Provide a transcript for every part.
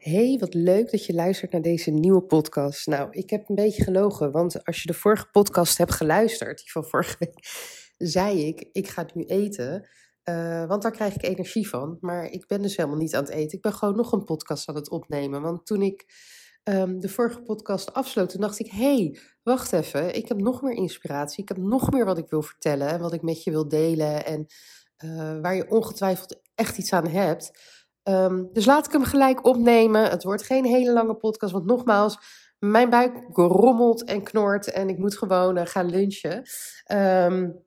Hey, wat leuk dat je luistert naar deze nieuwe podcast. Nou, ik heb een beetje gelogen, want als je de vorige podcast hebt geluisterd, die van vorige week, zei ik: ik ga nu eten, uh, want daar krijg ik energie van. Maar ik ben dus helemaal niet aan het eten. Ik ben gewoon nog een podcast aan het opnemen. Want toen ik um, de vorige podcast afsloot, toen dacht ik: hey, wacht even, ik heb nog meer inspiratie. Ik heb nog meer wat ik wil vertellen en wat ik met je wil delen en uh, waar je ongetwijfeld echt iets aan hebt. Um, dus laat ik hem gelijk opnemen. Het wordt geen hele lange podcast, want nogmaals, mijn buik rommelt en knort en ik moet gewoon uh, gaan lunchen. Um,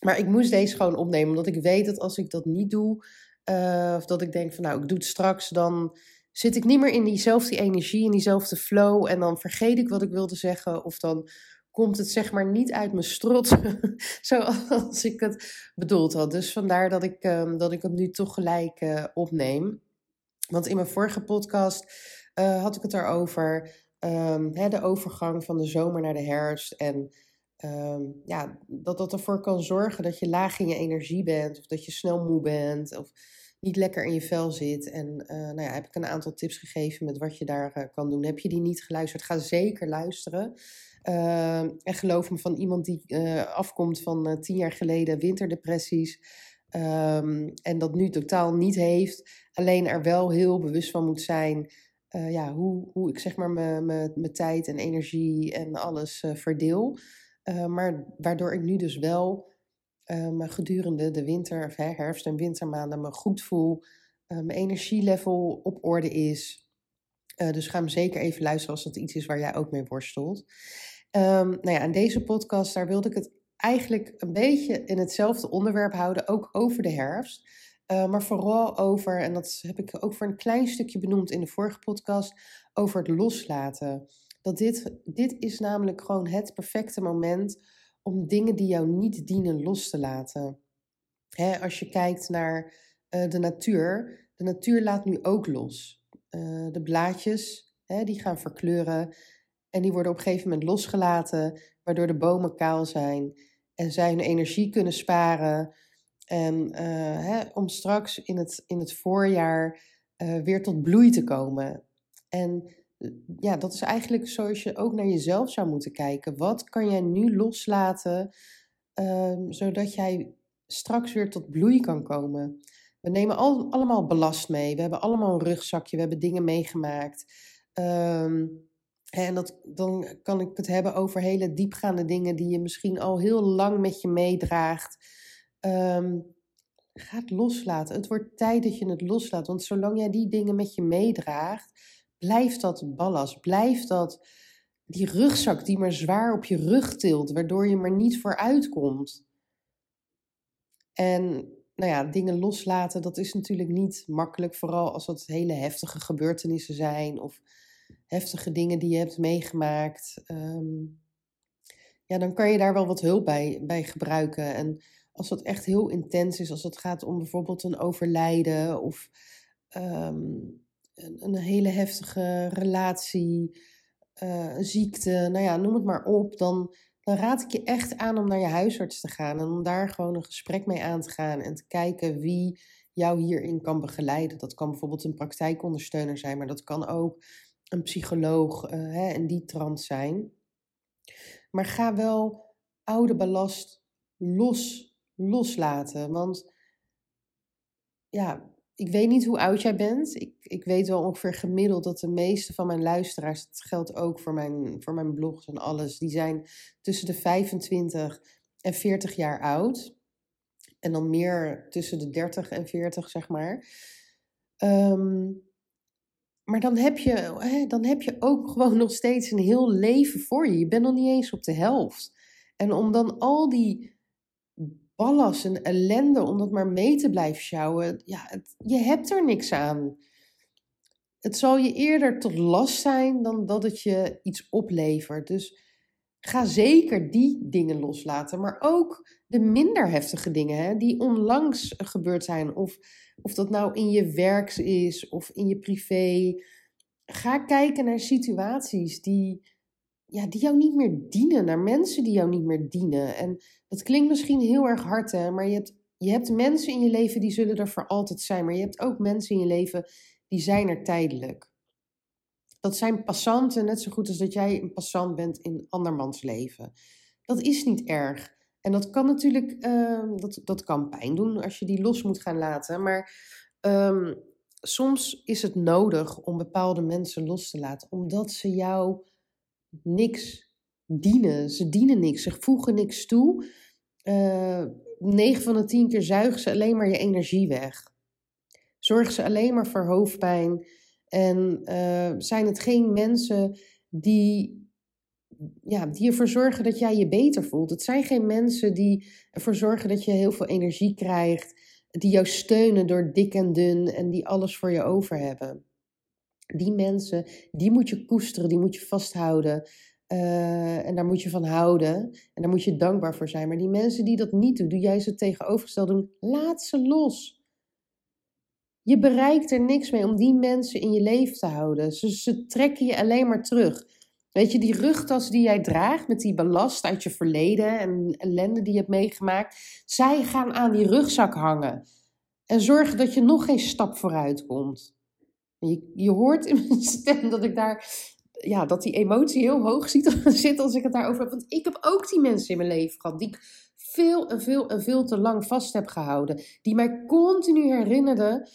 maar ik moest deze gewoon opnemen, omdat ik weet dat als ik dat niet doe, uh, of dat ik denk van nou, ik doe het straks, dan zit ik niet meer in diezelfde energie, in diezelfde flow en dan vergeet ik wat ik wilde zeggen of dan komt het zeg maar niet uit mijn strot zoals ik het bedoeld had. Dus vandaar dat ik, um, dat ik het nu toch gelijk uh, opneem. Want in mijn vorige podcast uh, had ik het erover, um, hè, de overgang van de zomer naar de herfst. En um, ja, dat dat ervoor kan zorgen dat je laag in je energie bent, of dat je snel moe bent, of niet lekker in je vel zit. En uh, nou ja, heb ik een aantal tips gegeven met wat je daar kan doen. Heb je die niet geluisterd? Ga zeker luisteren. Uh, en geloof me van iemand die uh, afkomt van uh, tien jaar geleden winterdepressies. Um, en dat nu totaal niet heeft. Alleen er wel heel bewust van moet zijn. ja, hoe, hoe ik zeg maar mijn tijd en energie en alles verdeel. maar waardoor ik nu dus wel me gedurende de winter, of herfst- en wintermaanden me goed voel. mijn energielevel op orde is. dus ga hem zeker even luisteren als dat iets is waar jij ook mee worstelt. Um, nou ja, in deze podcast, daar wilde ik het eigenlijk een beetje in hetzelfde onderwerp houden, ook over de herfst. Uh, maar vooral over, en dat heb ik ook voor een klein stukje benoemd in de vorige podcast, over het loslaten. Dat dit, dit is namelijk gewoon het perfecte moment om dingen die jou niet dienen los te laten. Hè, als je kijkt naar uh, de natuur, de natuur laat nu ook los. Uh, de blaadjes, hè, die gaan verkleuren. En die worden op een gegeven moment losgelaten, waardoor de bomen kaal zijn en zij hun energie kunnen sparen. En uh, hè, om straks in het, in het voorjaar uh, weer tot bloei te komen. En eh, ja, dat is eigenlijk zoals je ook naar jezelf zou moeten kijken. Wat kan jij nu loslaten, uh, zodat jij straks weer tot bloei kan komen? We nemen al, allemaal belast mee. We hebben allemaal een rugzakje. We hebben dingen meegemaakt. Um, en dat, dan kan ik het hebben over hele diepgaande dingen die je misschien al heel lang met je meedraagt. Um, ga het loslaten. Het wordt tijd dat je het loslaat. Want zolang jij die dingen met je meedraagt, blijft dat ballast. Blijft dat die rugzak die maar zwaar op je rug tilt, waardoor je maar niet vooruit komt. En nou ja, dingen loslaten, dat is natuurlijk niet makkelijk. Vooral als dat hele heftige gebeurtenissen zijn. Of heftige dingen die je hebt meegemaakt, um, ja, dan kan je daar wel wat hulp bij, bij gebruiken. En als dat echt heel intens is, als het gaat om bijvoorbeeld een overlijden of um, een, een, hele heftige relatie, uh, ziekte, nou ja, noem het maar op, dan, dan raad ik je echt aan om naar je huisarts te gaan en om daar gewoon een gesprek mee aan te gaan en te kijken wie jou hierin kan begeleiden. Dat kan bijvoorbeeld een praktijkondersteuner zijn, maar dat kan ook een psycholoog uh, hè, in die trant zijn. Maar ga wel oude ballast los, loslaten. Want ja, ik weet niet hoe oud jij bent. Ik, ik weet wel ongeveer gemiddeld dat de meeste van mijn luisteraars, dat geldt ook voor mijn, voor mijn blogs en alles, die zijn tussen de 25 en 40 jaar oud. En dan meer tussen de 30 en 40, zeg maar. Um, maar dan heb, je, hè, dan heb je ook gewoon nog steeds een heel leven voor je. Je bent nog niet eens op de helft. En om dan al die ballast en ellende, om dat maar mee te blijven sjouwen, ja, je hebt er niks aan. Het zal je eerder tot last zijn dan dat het je iets oplevert. Dus ga zeker die dingen loslaten, maar ook de minder heftige dingen hè, die onlangs gebeurd zijn. Of, of dat nou in je werk is of in je privé. Ga kijken naar situaties die, ja, die jou niet meer dienen, naar mensen die jou niet meer dienen. En dat klinkt misschien heel erg hard, hè, maar je hebt, je hebt mensen in je leven die zullen er voor altijd zijn. Maar je hebt ook mensen in je leven die zijn er tijdelijk. Dat zijn passanten, net zo goed als dat jij een passant bent in andermans leven. Dat is niet erg. En dat kan natuurlijk, uh, dat, dat kan pijn doen als je die los moet gaan laten. Maar um, soms is het nodig om bepaalde mensen los te laten, omdat ze jou niks dienen. Ze dienen niks, ze voegen niks toe. Uh, eh, 9 van de 10 keer zuigen ze alleen maar je energie weg. Zorgen ze alleen maar voor hoofdpijn. En uh, zijn het geen mensen die, ja, die ervoor zorgen dat jij je beter voelt. Het zijn geen mensen die ervoor zorgen dat je heel veel energie krijgt. Die jou steunen door dik en dun en die alles voor je over hebben. Die mensen, die moet je koesteren, die moet je vasthouden. Uh, en daar moet je van houden. En daar moet je dankbaar voor zijn. Maar die mensen die dat niet doen, doe jij ze tegenovergesteld doen, laat ze los. Je bereikt er niks mee om die mensen in je leven te houden. Ze, trekken je alleen maar terug. Weet je, die rugtas die jij draagt met die ballast uit je verleden en ellende die je hebt meegemaakt, zij gaan aan die rugzak hangen en zorgen dat je nog geen stap vooruit komt. Je, je hoort in mijn stem dat ik daar, ja, dat die emotie heel hoog zit als ik het daarover heb. Want ik heb ook die mensen in mijn leven gehad die ik veel en veel en veel te lang vast heb gehouden. Die mij continu herinnerden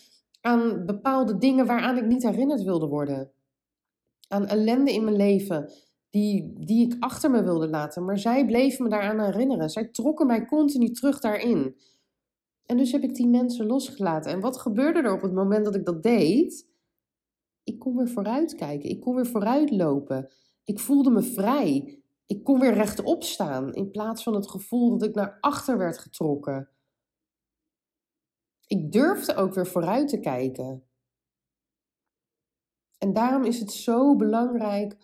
aan bepaalde dingen waaraan ik niet herinnerd wilde worden. Aan ellende in mijn leven die, die ik achter me wilde laten. Maar zij bleven me daaraan herinneren. Zij trokken mij continu terug daarin. En dus heb ik die mensen losgelaten. En wat gebeurde er op het moment dat ik dat deed? Ik kon weer vooruit kijken. Ik kon weer vooruit lopen. Ik voelde me vrij. Ik kon weer rechtop staan. In plaats van het gevoel dat ik naar achter werd getrokken ik durfde ook weer vooruit te kijken. En daarom is het zo belangrijk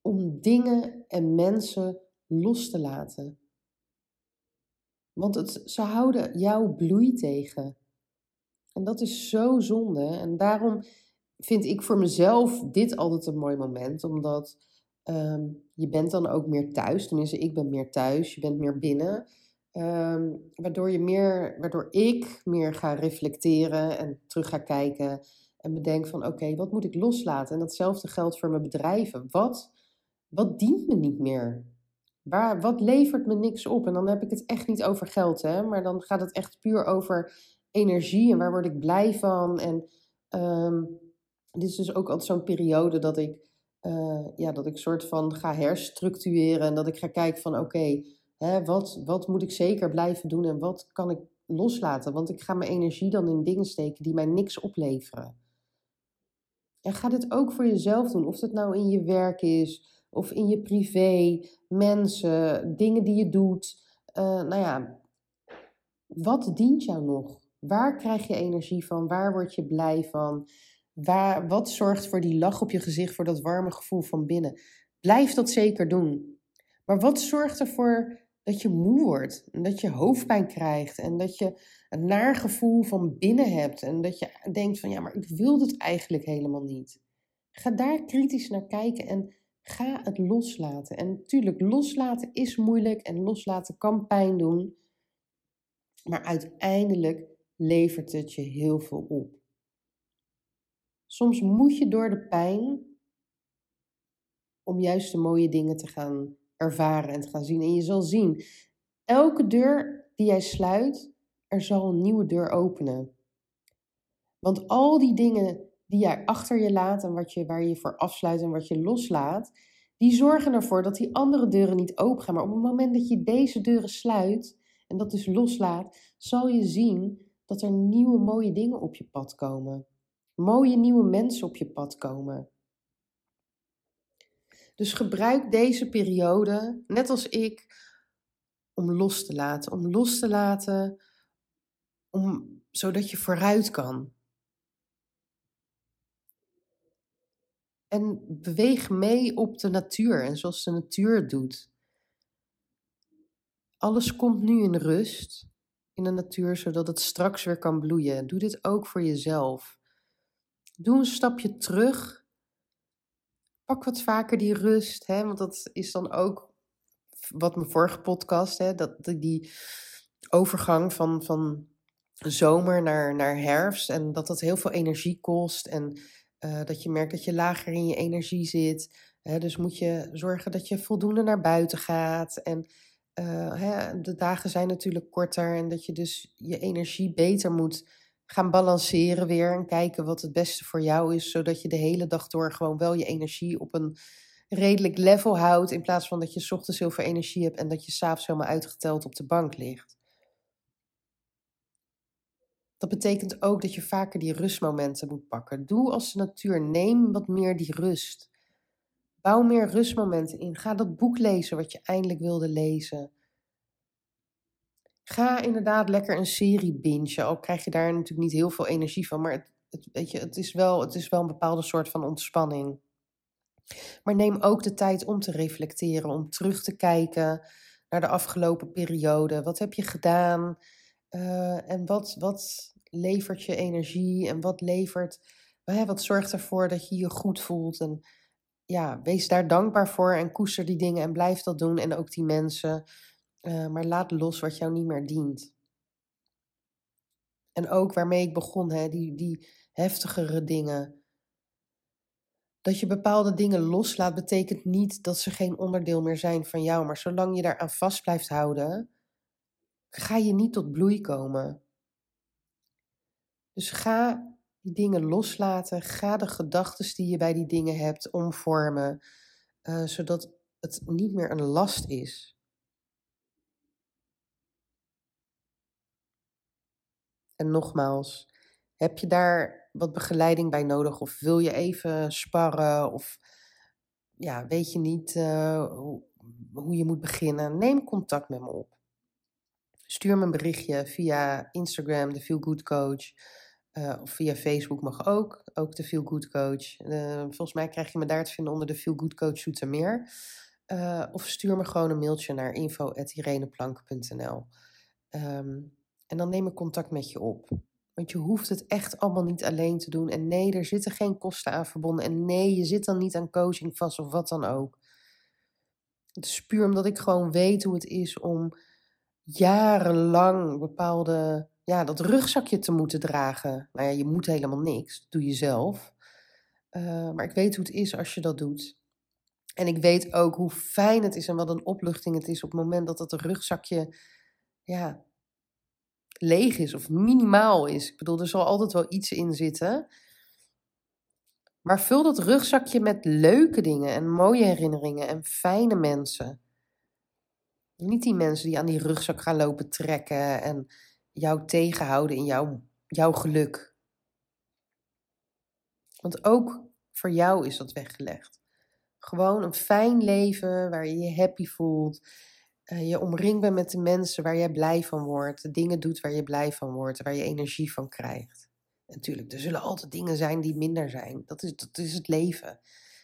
om dingen en mensen los te laten. Want het, ze houden jouw bloei tegen. En dat is zo zonde. En daarom vind ik voor mezelf dit altijd een mooi moment. Omdat ehm, je bent dan ook meer thuis. Tenminste, ik ben meer thuis. Je bent meer binnen. Ehm, waardoor, je meer, waardoor ik meer ga reflecteren en terug ga kijken en bedenk van oké, wat moet ik loslaten? En datzelfde geldt voor mijn bedrijven. Wat, wat dient me niet meer? Waar, wat levert me niks op? En dan heb ik het echt niet over geld, hè? maar dan gaat het echt puur over energie en waar word ik blij van. En dit is dus ook altijd zo'n periode dat ik, uh, ja, dat ik soort van ga herstructureren en dat ik ga kijken van oké, Wat, wat moet ik zeker blijven doen en wat kan ik loslaten? Want ik ga mijn energie dan in dingen steken die mij niks opleveren. En ga dit ook voor jezelf doen. Of het nou in je werk is, of in je privé, mensen, dingen die je doet. Uh, nou ja, wat dient jou nog? Waar krijg je energie van? Waar word je blij van? Waar, wat zorgt voor die lach op je gezicht, voor dat warme gevoel van binnen? Blijf dat zeker doen. Maar wat zorgt ervoor dat je moe wordt en dat je hoofdpijn krijgt en dat je een naar gevoel van binnen hebt en dat je denkt van ja, maar ik wil het eigenlijk helemaal niet. Ga daar kritisch naar kijken en ga het loslaten. En natuurlijk, loslaten is moeilijk en loslaten kan pijn doen, maar uiteindelijk levert het je heel veel op. Soms moet je door de pijn om juist de mooie dingen te gaan ervaren en te gaan zien. En je zal zien, elke deur die jij sluit, er zal een nieuwe deur openen. Want al die dingen die jij achter je laat en wat je, waar je voor afsluit en wat je loslaat, die zorgen ervoor dat die andere deuren niet open gaan. Maar op het moment dat je deze deuren sluit en dat dus loslaat, zal je zien dat er nieuwe mooie dingen op je pad komen. Mooie nieuwe mensen op je pad komen. Dus gebruik deze periode, net als ik, om los te laten. Om los te laten, om, zodat je vooruit kan. En beweeg mee op de natuur en zoals de natuur doet. Alles komt nu in rust in de natuur, zodat het straks weer kan bloeien. Doe dit ook voor jezelf. Doe een stapje terug. Pak wat vaker die rust, hè, want dat is dan ook wat mijn vorige podcast, hè, dat, die overgang van, van zomer naar, naar herfst en dat dat heel veel energie kost en uh, dat je merkt dat je lager in je energie zit. Hè, dus moet je zorgen dat je voldoende naar buiten gaat en uh, hè, de dagen zijn natuurlijk korter en dat je dus je energie beter moet gaan balanceren weer en kijken wat het beste voor jou is, zodat je de hele dag door gewoon wel je energie op een redelijk level houdt, in plaats van dat je ochtends heel veel energie hebt en dat je s'avonds helemaal uitgeteld op de bank ligt. Dat betekent ook dat je vaker die rustmomenten moet pakken. Doe als de natuur, neem wat meer die rust. Bouw meer rustmomenten in. Ga dat boek lezen wat je eindelijk wilde lezen. Ga inderdaad lekker een serie bingen. Al krijg je daar natuurlijk niet heel veel energie van. Maar het, het, weet je, het, is wel, het is wel een bepaalde soort van ontspanning. Maar neem ook de tijd om te reflecteren. Om terug te kijken naar de afgelopen periode. Wat heb je gedaan? Uh, en wat, wat levert je energie? En wat levert... Wat zorgt ervoor dat je je goed voelt? En ja, wees daar dankbaar voor en koester die dingen en blijf dat doen. En ook die mensen. Uh, maar laat los wat jou niet meer dient. En ook waarmee ik begon, hè, die, die heftigere dingen. Dat je bepaalde dingen loslaat, betekent niet dat ze geen onderdeel meer zijn van jou. Maar zolang je daaraan vast blijft houden, ga je niet tot bloei komen. Dus ga die dingen loslaten. Ga de gedachten die je bij die dingen hebt omvormen, uh, zodat het niet meer een last is. En nogmaals, heb je daar wat begeleiding bij nodig? Of wil je even sparren? Of ja, weet je niet uh, hoe, hoe je moet beginnen? Neem contact met me op. Stuur me een berichtje via Instagram, de Feel Good Coach. Uh, of via Facebook mag ook, ook de Feel Good Coach. Uh, volgens mij krijg je me daar te vinden onder de Feel Good Coach Zoetermeer. Of stuur me gewoon een mailtje naar info.ireneplank.nl um, ehm, En dan neem ik contact met je op. Want je hoeft het echt allemaal niet alleen te doen. En nee, er zitten geen kosten aan verbonden. En nee, je zit dan niet aan coaching vast of wat dan ook. Het is puur omdat ik gewoon weet hoe het is om jarenlang bepaalde ja, dat rugzakje te moeten dragen. Nou ja, je moet helemaal niks, dat doe je zelf. Uh, maar ik weet hoe het is als je dat doet. En ik weet ook hoe fijn het is en wat een opluchting het is op het moment dat dat rugzakje ja, leeg is of minimaal is. Ik bedoel, er zal altijd wel iets in zitten. Maar vul dat rugzakje met leuke dingen en mooie herinneringen en fijne mensen. Niet die mensen die aan die rugzak gaan lopen trekken en jou tegenhouden in jouw, jouw geluk. Want ook voor jou is dat weggelegd. Gewoon een fijn leven waar je je happy voelt. Uh, je omringd bent met de mensen waar je blij van wordt. De dingen doet waar je blij van wordt. Waar je energie van krijgt. natuurlijk, er zullen altijd dingen zijn die minder zijn. Dat is, dat is het leven.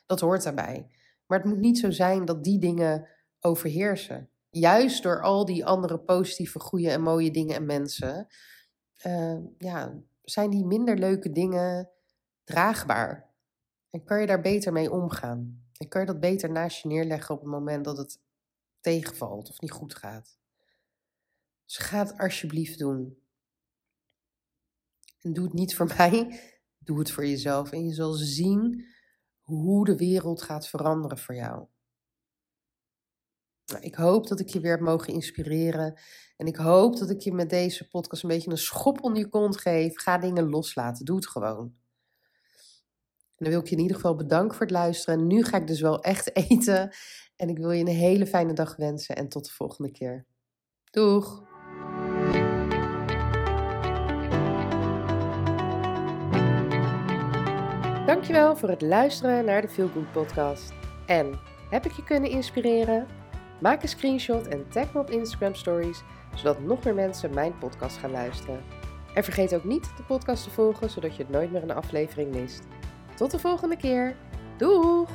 Dat hoort daarbij. Maar het moet niet zo zijn dat die dingen overheersen juist door al die andere positieve, goede en mooie dingen en mensen, uh, ja, zijn die minder leuke dingen draagbaar. En kan je daar beter mee omgaan. En kan je dat beter naast je neerleggen op het moment dat het tegenvalt of niet goed gaat. Dus ga het alsjeblieft doen. En doe het niet voor mij, doe het voor jezelf. En je zal zien hoe de wereld gaat veranderen voor jou. Nou, ik hoop dat ik je weer heb mogen inspireren. En ik hoop dat ik je met deze podcast een beetje een schop onder je kont geef. Ga dingen loslaten. Doe het gewoon. Dan wil ik je in ieder geval bedanken voor het luisteren. nu ga ik dus wel echt eten. En ik wil je een hele fijne dag wensen. En tot de volgende keer. Doeg! Dankjewel voor het luisteren naar de Feel Good podcast. En heb ik je kunnen inspireren? Maak een screenshot en tag me op Instagram Stories, zodat nog meer mensen mijn podcast gaan luisteren. En vergeet ook niet de podcast te volgen, zodat je nooit meer een aflevering mist. Tot de volgende keer! Doeg!